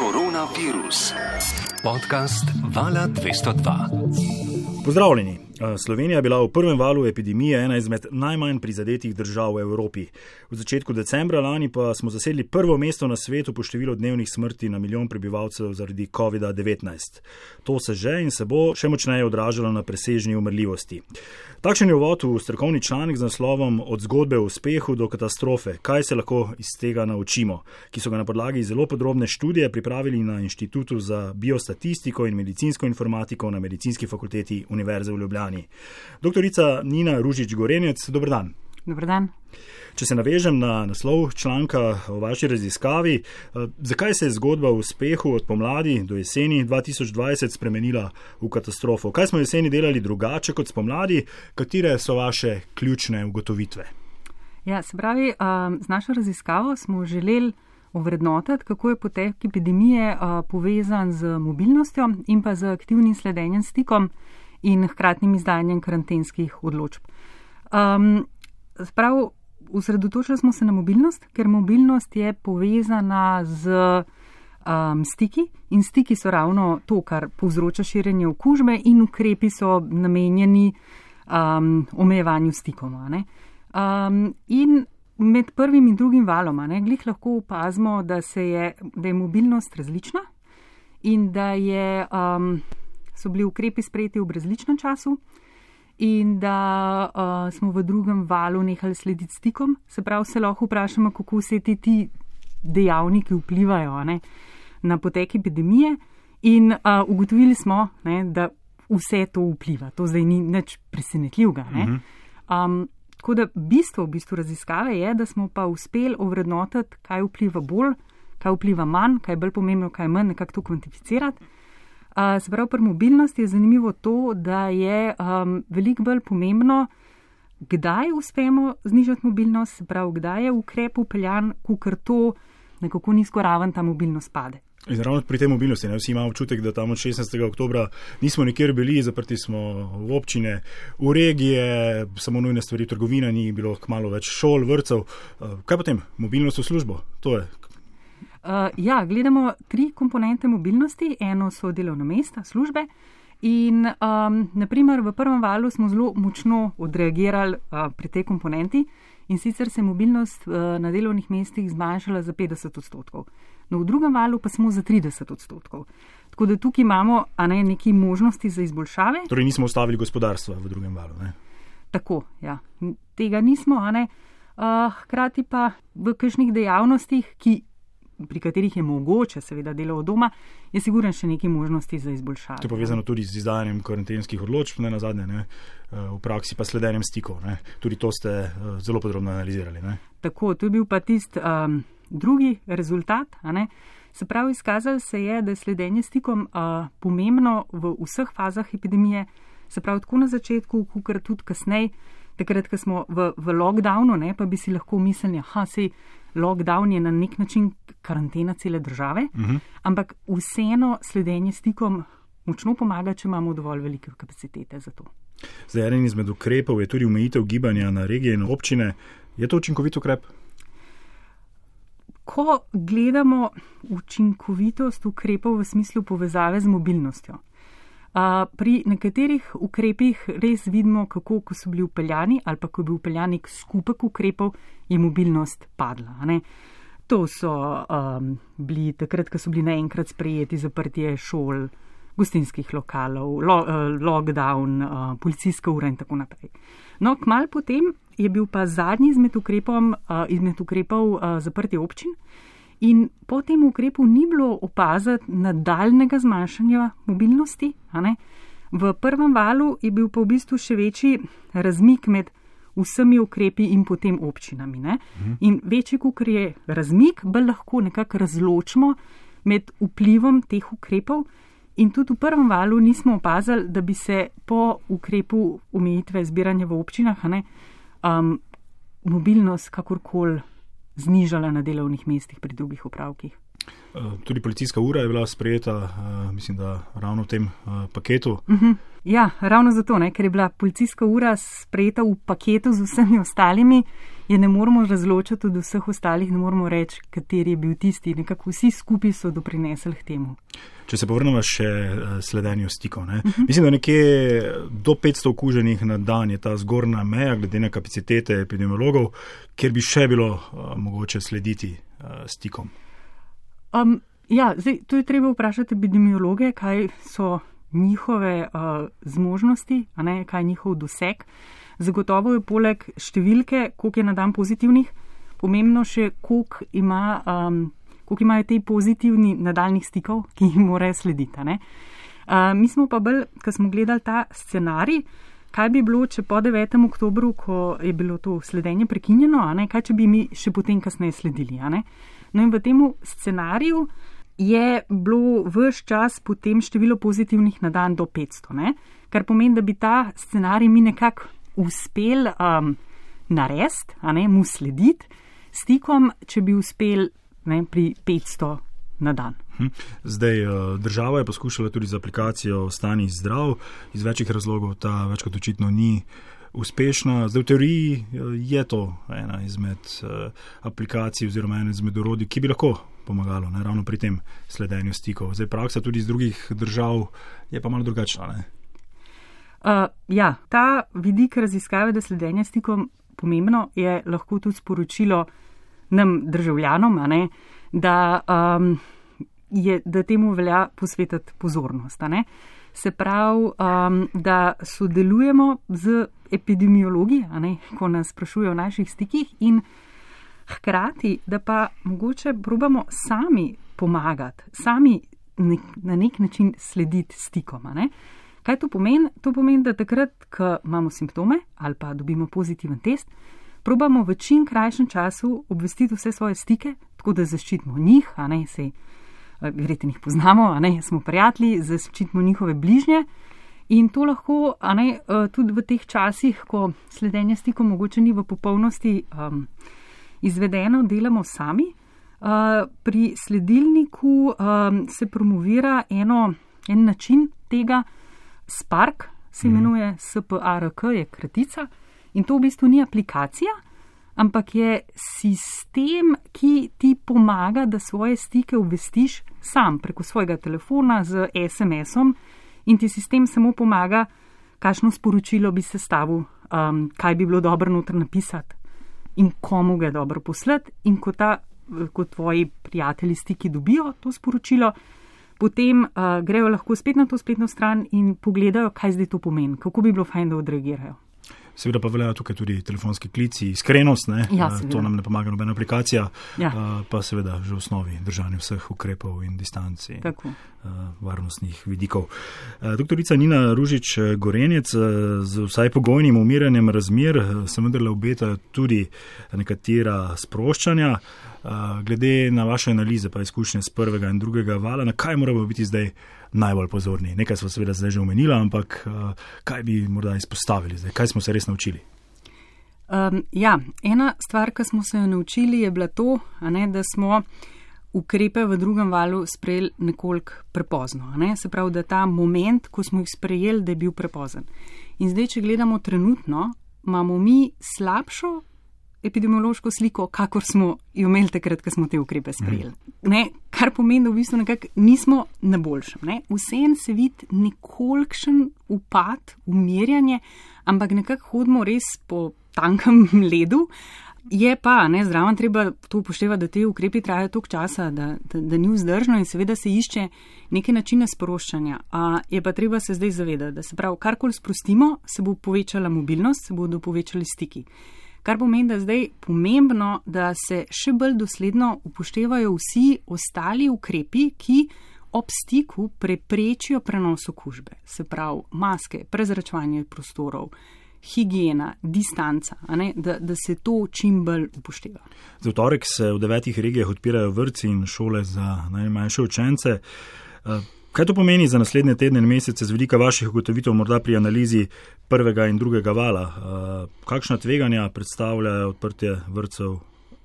Koronavirus. Podcast Vala 202. Pozdravljeni. Eh, Slovenija je bila v prvem valu epidemije ena izmed najmanj prizadetih držav v Evropi. V začetku decembra lani pa smo zasedli prvo mesto na svetu po številu dnevnih smrti na milijon prebivalcev zaradi COVID-19. To se že in se bo še močneje odražalo na presežni umrljivosti. Takšen je uvod v strokovni članek z naslovom Od zgodbe o uspehu do katastrofe, kaj se lahko iz tega naučimo, ki so ga na podlagi zelo podrobne študije pripravili na Inštitutu za biostatistiko in medicinsko informatiko na Medicinski fakulteti Univerze v Ljubljani. Doktorica Nina Ružič Gorenec, dobr dan. Dobar dan. Če se navežem na naslov članka o vaši raziskavi, eh, zakaj se je zgodba o uspehu od pomladi do jeseni 2020 spremenila v katastrofo? Kaj smo jeseni delali drugače kot spomladi? Katere so vaše ključne ugotovitve? Ja, se pravi, um, z našo raziskavo smo želeli ovrednotiti, kako je potek epidemije uh, povezan z mobilnostjo in pa z aktivnim sledenjem stikom in hkratnim izdajanjem karantenskih odločb. Um, Sprav, usredotočili smo se na mobilnost, ker mobilnost je povezana z um, stiki in stiki so ravno to, kar povzroča širjenje okužbe in ukrepi so namenjeni um, omejevanju stikov. Um, in med prvim in drugim valom, ne, glih lahko opazimo, da, je, da je mobilnost različna in da je, um, so bili ukrepi sprejeti v različnem času in da uh, smo v drugem valu nehali slediti stikom. Se pravi, se lahko vprašamo, kako vse ti, ti dejavniki vplivajo ne, na potek epidemije. In uh, ugotovili smo, ne, da vse to vpliva. To zdaj ni nič presenetljivega. Um, tako da bistvo v bistvu raziskave je, da smo pa uspeli ovrednotiti, kaj vpliva bolj, kaj vpliva manj, kaj je bolj pomembno, kaj je manj, nekako to kvantificirati. Se pravi, pri mobilnosti je zanimivo to, da je um, veliko bolj pomembno, kdaj uspemo znižati mobilnost, se pravi, kdaj je ukrep upeljan, kukar to nekako nizko raven ta mobilnost pade. In ravno pri tej mobilnosti, ne, vsi imamo občutek, da tam od 16. oktober nismo nikjer bili, zaprti smo v občine, v regije, samo nujne stvari, trgovina ni bilo, kmalo več šol, vrtcev. Kaj potem? Mobilnost v službo, to je Uh, ja, gledamo tri komponente mobilnosti. Eno so delovna mesta, službe. In um, naprimer v prvem valu smo zelo močno odreagirali uh, pri tej komponenti in sicer se je mobilnost uh, na delovnih mestih zmanjšala za 50 odstotkov. No, v drugem valu pa smo za 30 odstotkov. Tako da tukaj imamo ne, neki možnosti za izboljšave. Torej nismo ustavili gospodarstva v drugem valu. Ne? Tako, ja. Tega nismo, a ne. Uh, hkrati pa v kakšnih dejavnostih, ki pri katerih je mogoče, seveda, delo od doma, je sigurno še nekaj možnosti za izboljšave. To je povezano tudi z izdajanjem karantenskih odločb, ne na zadnje, ne, eh, v praksi pa sledenjem stikov. Ne. Tudi to ste eh, zelo podrobno analizirali. Ne. Tako, to je bil pa tisti um, drugi rezultat. Se pravi, izkazalo se je, da je sledenje stikom uh, pomembno v vseh fazah epidemije, se pravi, tako na začetku, kot tudi kasneje takrat, ko smo v, v lockdownu, ne, pa bi si lahko mislili, da se lockdown je na nek način karantena cele države, uh Mhm. -huh. ampak vseeno sledenje stikom močno pomaga, če imamo dovolj velike kapacitete za to. Zdaj, eden izmed ukrepov je tudi omejitev gibanja na regije in občine. Je to učinkovit ukrep? Ko gledamo učinkovitost ukrepov v smislu povezave z mobilnostjo, Pri nekaterih ukrepih res vidimo, kako ko so bili upeljani ali pa ko je bil upeljan nek skupek ukrepov, je mobilnost padla. Ne? To so um, bili takrat, ko so bili naenkrat sprejeti zaprtje šol, gostinskih lokalov, lo, uh, lockdown, uh, policijska ura in tako naprej. No, kmal potem je bil pa zadnji izmed, ukrepom, uh, izmed ukrepov uh, zaprtje občin. In po tem ukrepu ni bilo opaziti nadaljnega zmanjšanja mobilnosti. V prvem valu je bil pa v bistvu še večji razmik med vsemi ukrepi in potem občinami. Ne? In večji, kot je razmik, bolj lahko nekako razločimo med vplivom teh ukrepov. In tudi v prvem valu nismo opazili, da bi se po ukrepu omejitve zbiranja v občinah ne, um, mobilnost kakorkoli znižala na delovnih mestih pri drugih upravkih. Eh, tudi policijska ura je bila sprejeta, eh, mislim, da ravno v tem eh, paketu. Uh -huh. Ja, ravno zato, ne, ker je bila policijska ura sprejeta v paketu z vsemi ostalimi je ne moramo razločiti od vseh ostalih, ne moramo reči, kateri je bil tisti. Nekako vsi skupaj so doprinesli k temu. Če se povrnemo še sledenju stikov. Uh -huh. Mislim, da nekje do 500 okuženih na dan je ta zgornja meja, glede na kapacitete epidemiologov, kjer bi še bilo uh, mogoče slediti uh, stikom. Um, ja, zdaj, tu je treba vprašati epidemiologe, kaj so njihove uh, zmožnosti, ne, kaj je njihov doseg. Zagotovo je poleg številke, koliko je na dan pozitivnih, pomembno še, koliko, ima, um, koliko imajo te pozitivni nadaljnih stikov, ki jim morajo slediti. Uh, mi smo pa bolj, ko smo gledali ta scenarij, kaj bi bilo, če po 9. oktobru, ko je bilo to sledenje prekinjeno, kaj če bi mi še potem kasneje sledili. No in v tem scenariju je bilo vse čas potem število pozitivnih na dan do 500, ne? kar pomeni, da bi ta scenarij mi nekako uspel um, narediti, ne mu slediti, stikom, če bi uspel ne, pri 500 na dan. Hm. Zdaj, uh, država je poskušala tudi z aplikacijo Ostani zdrav, iz večjih razlogov ta več kot očitno ni uspešna. Zdaj, v teoriji uh, je to ena izmed uh, aplikacij oziroma ena izmed orodij, ki bi lahko pomagalo, ne, ravno pri tem sledenju stikov. Zdaj, praksa tudi iz drugih držav je pa malo drugačna. Uh, ja, ta vidik raziskave, da sledenje stikom pomembno, je lahko tudi sporočilo nam državljanom, ne, da, um, je, da temu velja posvetiti pozornost. Se pravi, um, da sodelujemo z epidemiologi, ne, ko nas sprašujejo o naših stikih in hkrati, da pa mogoče probamo sami pomagati, sami nek, na nek način slediti stikom. Kaj to pomeni? To pomeni, da takrat, ko imamo simptome ali pa dobimo pozitiven test, probamo v čim krajšem času obvestiti vse svoje stike, tako da zaščitimo njih, a ne se, verjete, jih poznamo, a ne smo prijatelji, zaščitimo njihove bližnje. In to lahko, a ne, tudi v teh časih, ko sledenje stikom mogoče ni v popolnosti. Um, izvedeno, delamo sami. Uh, pri sledilniku um, se promovira eno, en način tega, Spark se mhm. imenuje SPARK, je kratica in to v bistvu ni aplikacija, ampak je sistem, ki ti pomaga, da svoje stike obvestiš sam preko svojega telefona z SMS-om in ti sistem samo pomaga, kakšno sporočilo bi se stavil, um, kaj bi bilo dobro noter napisati in komu ga je dobro poslati. In ko, ta, ko tvoji prijatelji stiki dobijo to sporočilo, potem uh, grejo lahko spet na to spletno stran in pogledajo, kaj zdaj to pomeni, kako bi bilo fajn, da odreagirajo. Seveda pa veljajo tukaj tudi telefonski klici, iskrenost, ja, to nam ne pomaga nobena aplikacija, ja. pa seveda že v osnovi držanje vseh ukrepov in distanci, Tako. varnostnih vidikov. Doktorica Nina Ružič Gorenjec, z vsaj pogojnim umiranjem razmer se vendarle obeta tudi nekatera sproščanja. Glede na vaše analize pa izkušnje z prvega in drugega vala, na kaj moramo biti zdaj? Najbolj pozorni. Nekaj smo seveda zdaj že omenili, ampak uh, kaj bi morda izpostavili zdaj, kaj smo se res naučili? Um, ja, ena stvar, ki smo se jo naučili, je bila to, ne, da smo ukrepe v drugem valu sprejeli nekoliko prepozno. Ne? Se pravi, da ta moment, ko smo jih sprejeli, da je bil prepozen. In zdaj, če gledamo trenutno, imamo mi slabšo epidemiološko sliko, kakor smo jo imeli takrat, ko smo te ukrepe sprejeli. Ne, kar pomeni, da v bistvu nekako nismo na boljšem. Ne. Vsem se vidi nekolikšen upad, umirjanje, ampak nekako hodimo res po tankem ledu. Je pa, ne, zraven treba to upoštevati, da te ukrepi trajajo toliko časa, da, da, da ni vzdržno in seveda se išče neke načine sproščanja. A, je pa treba se zdaj zavedati, da se prav karkoli sprostimo, se bo povečala mobilnost, se bodo povečali stiki. Kar pomeni, da je zdaj pomembno, da se še bolj dosledno upoštevajo vsi ostali ukrepi, ki ob stiku preprečijo prenos okužbe. Se pravi, maske, prezračevanje prostorov, higiena, distanca, da, da se to čim bolj upošteva. Za torek se v devetih regijah odpirajo vrtci in šole za najmanjše učence. Uh, Kaj to pomeni za naslednje tedne in mesece z vidika vaših ugotovitev, morda pri analizi prvega in drugega vala? Uh, kakšna tveganja predstavlja odprtje vrtcev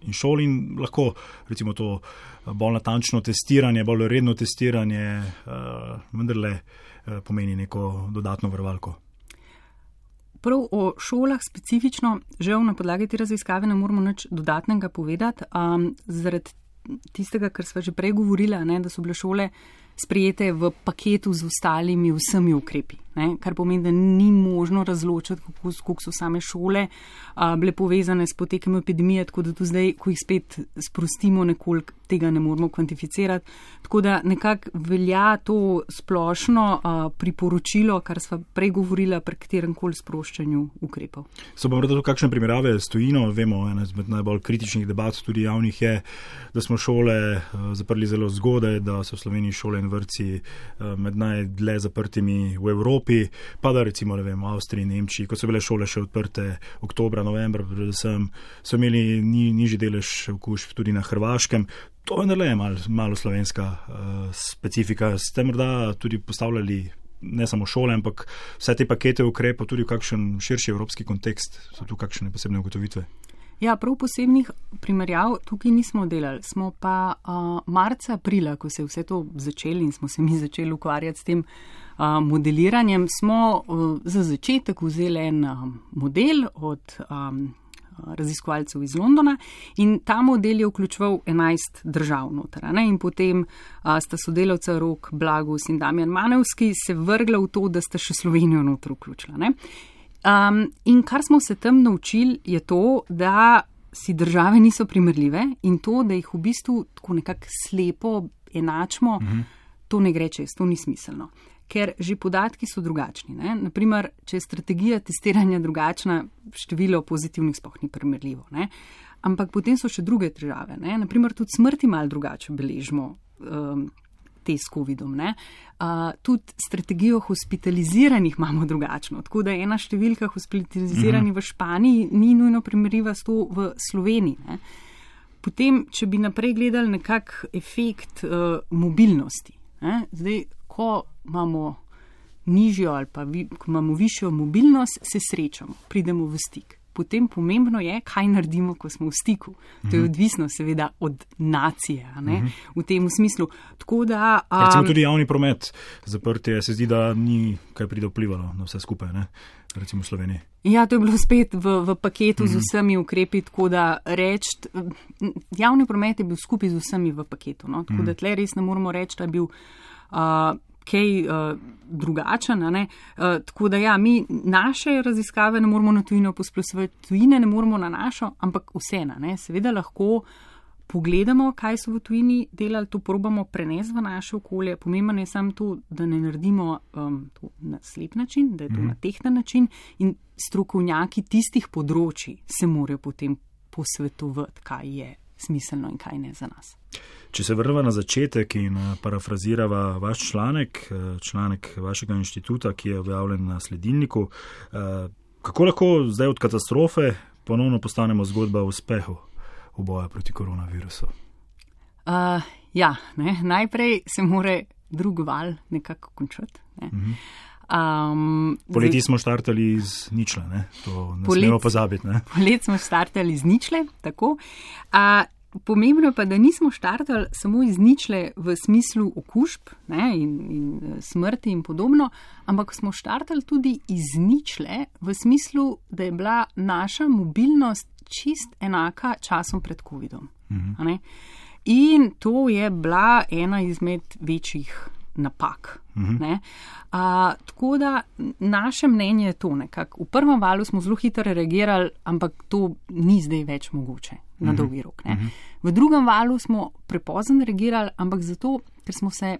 in šol in lahko recimo to bolj natančno testiranje, bolj redno testiranje, uh, vendarle uh, pomeni neko dodatno vrvalko? prav o šolah specifično, žal na podlagi te raziskave ne moramo nič dodatnega povedati, um, zaradi tistega, kar sva že prej govorila, ne, da so bile šole sprijete v paketu z ostalimi vsemi ukrepi. Ne, kar pomeni, da ni možno razločiti, kako, kako so same šole a, bile povezane s potekom epidemije, tako da tu zdaj, ko jih spet sprostimo, nekoliko tega ne moramo kvantificirati. Tako da nekako velja to splošno a, priporočilo, kar sva prej govorila, pri katerem koli sproščanju ukrepov. So pa morda tu kakšne primerjave s tujino? Vemo, ena izmed najbolj kritičnih debat tudi javnih je, da smo šole zaprli zelo zgodaj, da so v Sloveniji šole in vrci a, med najdlje zaprtimi v Evropi. Pa da recimo vem, v Avstriji, Nemčiji, ko so bile šole še odprte oktober, novembr, predvsem so imeli ni, nižji delež okužb tudi na Hrvaškem. To je le malo mal slovenska uh, specifika. Ste morda tudi postavljali ne samo šole, ampak vse te pakete ukrepov tudi v kakšen širši evropski kontekst, so tu kakšne posebne ugotovitve? Ja, prav posebnih primerjav tukaj nismo delali. Smo pa uh, marca, aprila, ko se je vse to začelo in smo se mi začeli ukvarjati s tem uh, modeliranjem, smo za začetek vzeli en model od raziskovalcev iz Londona in ta model je vključeval 11 držav noter. Ne? In potem a, sta sodelavca Rok Blagus in Damjan Manevski se vrgla v to, da sta še Slovenijo noter vključila. Um, in kar smo se tam naučili, je to, da si države niso primerljive in to, da jih v bistvu tako nekako slepo enačimo, mhm. to ne gre čez, to ni smiselno ker že podatki so drugačni. Ne? Naprimer, če je strategija testiranja drugačna, število pozitivnih spoh ni primerljivo. Ne? Ampak potem so še druge težave. Naprimer, tudi smrti mal drugače beležimo. Um, Te s COVID-om. Uh, tudi strategijo hospitaliziranih imamo drugačno. Tako da ena številka hospitaliziranih mhm. v Španiji ni nujno primerljiva s to v Sloveniji. Ne? Potem, če bi naprej gledali nekak efekt uh, mobilnosti. Ne? Zdaj, ko imamo nižjo ali pa vi, ko imamo višjo mobilnost, se srečamo, pridemo v stik. Potem pomembno je, kaj naredimo, ko smo v stiku. To je mhm. odvisno, seveda, od nacije, mhm. v tem smislu. Da, um, Recimo tudi javni promet zaprti, se zdi, da ni kaj pride vplivalo na vse skupaj, ne? recimo v Sloveniji. Ja, to je bilo spet v, v paketu mm -hmm. z mhm. vsemi ukrepi, tako da reči, javni promet je bil skupaj z vsemi v paketu. No? Tako mm -hmm. da tle res ne moramo reči, da je bil. Uh, kaj uh, drugačen. Uh, tako da ja, mi naše raziskave ne moramo na tujino posplošiti, tujine ne moramo na našo, ampak vse na ne. Seveda lahko pogledamo, kaj so v tujini delali, to probamo prenesti v naše okolje. Pomembno je samo to, da ne naredimo um, to na slep način, da je to mm. na tehten način in strokovnjaki tistih področji se morajo potem posvetovati, kaj je smiselno in kaj ne za nas. Če se vrnemo na začetek in eh, parafraziramo vaš članek, eh, članek vašega inštituta, ki je objavljen na sledilniku, eh, kako lahko zdaj od katastrofe ponovno postanemo zgodba o uspehu v boju proti koronavirusu? Uh, ja, ne? najprej se mora drug val nekako končati. Ne? Uh -huh. Um, poleti smo štartali iz ničle, ne? to ne polet, smemo pozabiti. Poleti smo štartali iz ničle, tako. Uh, pomembno pa, da nismo štartali samo iz ničle v smislu okužb ne, in, in eh, smrti in podobno, ampak smo štartali tudi iz ničle v smislu, da je bila naša mobilnost čist enaka časom pred COVID-om. Mhm. In to je bila ena izmed večjih napak. Mhm. A, tako da naše mnenje je to nekako. V prvem valu smo zelo hitro reagirali, ampak to ni zdaj več mogoče na mhm. dolgi rok. Ne. V drugem valu smo prepozno reagirali, ampak zato, ker smo se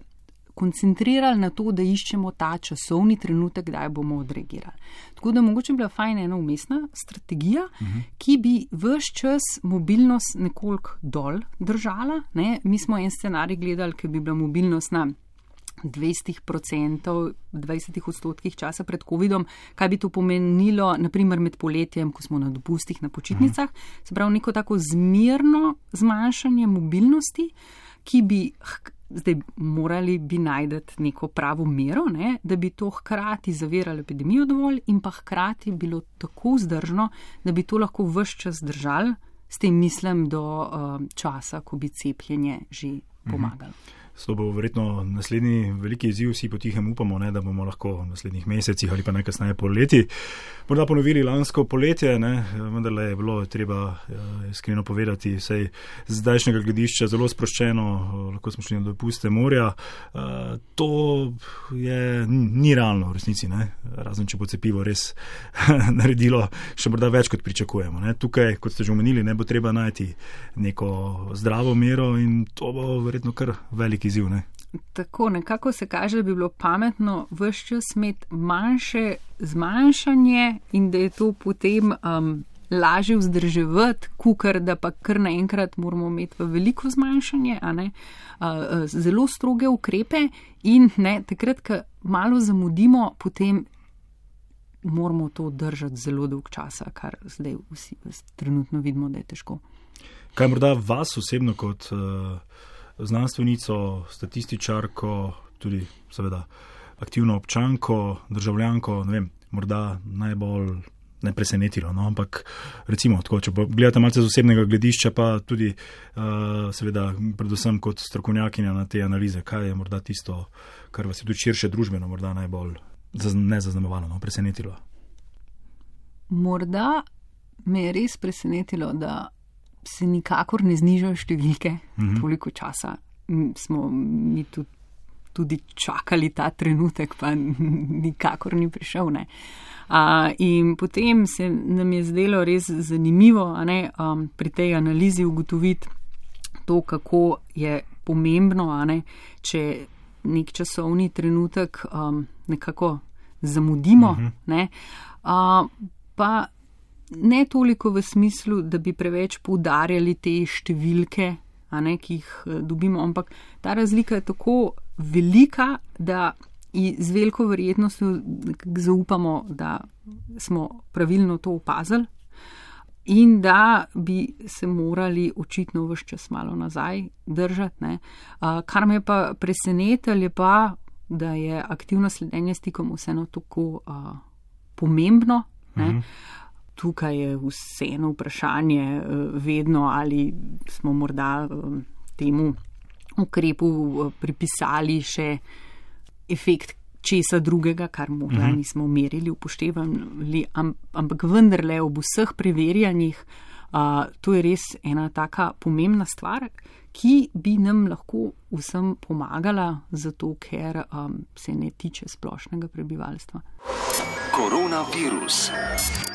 koncentrirali na to, da iščemo ta časovni trenutek, kdaj bomo odreagirali. Tako da mogoče bi bila fajna ena umestna strategija, uh -huh. ki bi vse čas mobilnost nekoliko dol držala. Ne. Mi smo en scenarij gledali, ker bi bila mobilnost na 20%, 20 odstotkih časa pred COVID-om, kaj bi to pomenilo, naprimer med poletjem, ko smo na dopustih, na počitnicah, se pravi neko tako zmirno zmanjšanje mobilnosti, ki bi zdaj morali bi najdeti neko pravo mero, ne, da bi to hkrati zaviralo epidemijo dovolj in pa hkrati bilo tako vzdržno, da bi to lahko vse čas držali, s tem mislim do uh, časa, ko bi cepljenje že pomagalo. To bo verjetno naslednji veliki izziv, vsi potihem upamo, ne, da bomo lahko v naslednjih mesecih ali pa najkasneje poleti morda ponovili lansko poletje, ne, vendar le je bilo treba eh, iskreno povedati, vsej z zdajšnjega gledišča zelo sproščeno, lahko smo šli na dopuste morja. Eh, to je, ni realno v resnici, ne, razen če bo cepivo res naredilo še morda več, kot pričakujemo. Ne. Tukaj, kot ste že omenili, ne bo treba najti neko zdravo mero in to bo verjetno kar veliki izziv. Ne? Tako nekako se kaže, da bi bilo pametno vse čas imeti manjše zmanjšanje in da je to potem um, lažje vzdrževati, kukar da pa kar naenkrat moramo imeti v veliko zmanjšanje, uh, uh, zelo stroge ukrepe in ne, takrat, ko malo zamudimo, potem moramo to držati zelo dolg časa, kar zdaj vsi trenutno vidimo, da je težko. Kaj morda vas osebno kot uh, znanstvenico, statističarko, tudi seveda aktivno občanko, državljanko, ne vem, morda najbolj ne presenetilo. No? Ampak recimo, tako, če gledate malce z osebnega gledišča, pa tudi uh, seveda predvsem kot strokovnjakinja na te analize, kaj je morda tisto, kar vas je tudi širše družbeno morda najbolj nezaznamovalo, no? presenetilo. Morda me je res presenetilo, da se nikakor ne znižajo številke, mm -hmm. toliko časa smo mi tudi, tudi čakali ta trenutek, pa nikakor ni prišel. Ne. Uh, in potem se nam je zdelo res zanimivo ne, um, pri tej analizi ugotoviti to, kako je pomembno, ne, če nek časovni trenutek um, nekako zamudimo. Uh -huh. ne, uh, pa ne toliko v smislu, da bi preveč poudarjali te številke, ne, ki jih eh, dobimo, ampak ta razlika je tako velika, da z veliko verjetnostjo zaupamo, da smo pravilno to opazili. In da bi se morali očitno vse čas malo nazaj držati. Ne. Kar me pa presenetilo, je pa, da je aktivno sledenje stikom vseeno tako uh, pomembno. Mhm tukaj je vseeno vprašanje, eh, vedno ali smo morda eh, temu ukrepu eh, pripisali še efekt česa drugega, kar morda mhm. nismo merili, upoštevali, ampak vendarle ob vseh preverjanjih, to je res ena taka pomembna stvar, ki bi nam lahko vsem pomagala, zato ker um, se ne tiče splošnega prebivalstva. Koronavirus.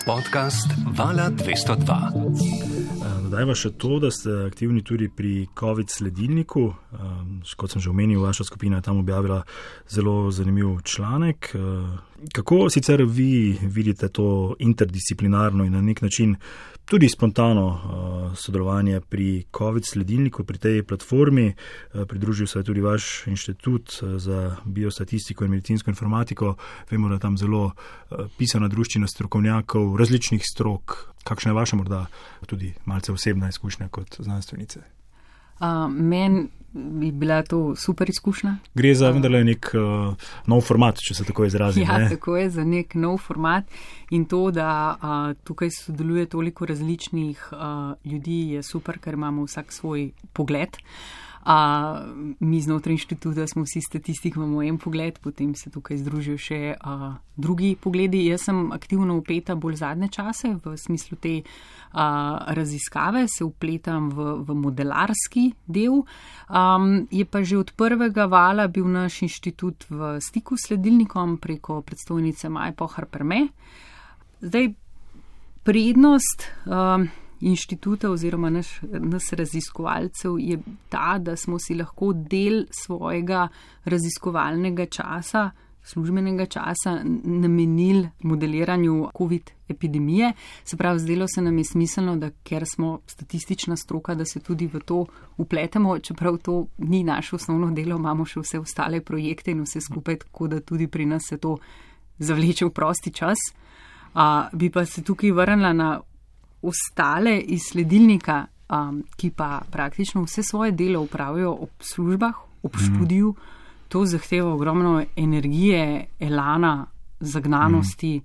Podcast Vala 202. Dodajmo še to, da ste aktivni tudi pri COVID sledilniku. Kot sem že omenil, vaša skupina je tam objavila zelo zanimiv članek. Kako sicer vi vidite to interdisciplinarno in na nek način tudi spontano uh, sodelovanje pri COVID sledilniku, pri tej platformi? Uh, pridružil se je tudi vaš inštitut uh, za biostatistiko in medicinsko informatiko. Vemo, da tam zelo uh, pisana druščina strokovnjakov različnih strok. Kakšna je vaša morda tudi malce osebna izkušnja kot znanstvenice? Uh, Meni bi bila to super izkušnja. Gre za vendarle nek uh, nov format, če se tako izrazim. Ja, ne? tako je za nek nov format in to, da uh, tukaj sodeluje toliko različnih uh, ljudi, je super, ker imamo vsak svoj pogled. Uh, A, mi znotraj inštituta smo vsi statistiki, imamo en pogled, potem se tukaj združijo še a, drugi pogledi. Jaz sem aktivno upeta bolj zadnje čase v smislu te a, raziskave, se upletam v, v modelarski del. A, je pa že od prvega vala bil naš inštitut v stiku s sledilnikom preko predstojnice Maj Pohar Prme. Zdaj, prednost. A, inštituta oziroma naš, nas raziskovalcev je ta, da smo si lahko del svojega raziskovalnega časa, službenega časa namenili modeliranju COVID epidemije. Se pravi, zdelo se nam je smiselno, da ker smo statistična stroka, da se tudi v to upletemo, čeprav to ni naše osnovno delo, imamo še vse ostale projekte in vse skupaj, tako da tudi pri nas se to zavleče v prosti čas. Uh, bi pa se tukaj vrnila na ostale iz sledilnika, um, ki pa praktično vse svoje delo upravijo ob službah, ob mhm. študiju, mm. to zahteva ogromno energije, elana, zagnanosti.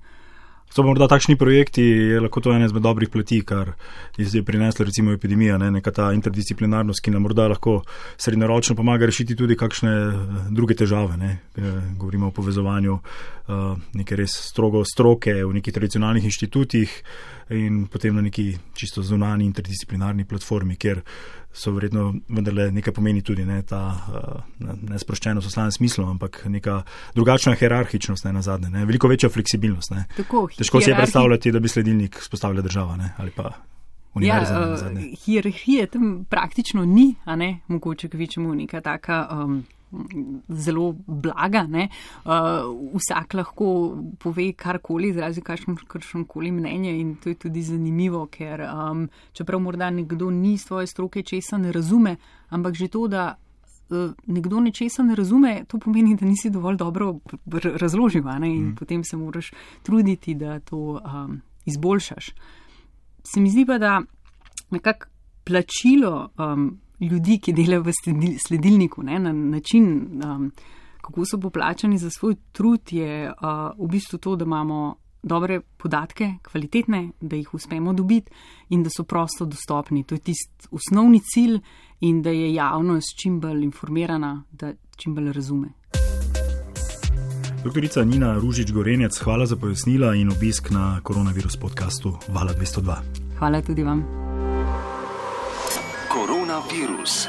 So pa morda takšni projekti, je lahko to ena izmed dobrih plati, kar je zdaj prinesla recimo epidemija, ne? neka ta interdisciplinarnost, ki nam morda lahko srednjeročno pomaga rešiti tudi kakšne eh, druge težave. Ne? Eh, govorimo o povezovanju uh, neke res strogo stroke v nekih tradicionalnih inštitutih in potem na neki čisto zunani interdisciplinarni platformi, kjer so verjetno vendarle nekaj pomeni tudi ne, ta uh, nesproščenost v slavnem smislu, ampak neka drugačna hierarhičnost ne, na zadnje, ne, veliko večja fleksibilnost. Ne. Tako, Težko si je predstavljati, da bi sledilnik spostavila država ne, ali pa. Ja, uh, hierarhije tam praktično ni, a ne mogoče kvečemu neka taka. Um, zelo blaga. Uh, vsak lahko pove karkoli, izrazi kakšno koli mnenje in to je tudi zanimivo, ker um, čeprav morda nekdo ni iz svoje stroke česa ne razume, ampak že to, da uh, nekdo nečesa ne razume, to pomeni, da nisi dovolj dobro razložil in mm. potem se moraš truditi, da to um, izboljšaš. Se mi zdi pa, da nekako plačilo. Um, ljudi, ki delajo v sledilniku, ne, na način, um, kako so poplačani za svoj trud, je uh, v bistvu to, da imamo dobre podatke, kvalitetne, da jih uspemo dobiti in da so prosto dostopni. To je tisti osnovni cilj in da je javnost čim bolj informirana, da čim bolj razume. Doktorica Nina Ružič Gorenec, hvala za pojasnila in obisk na koronavirus podkastu Vala 202. Hvala tudi vam. Koronavirus.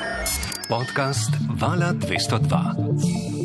Podcast Vala 202.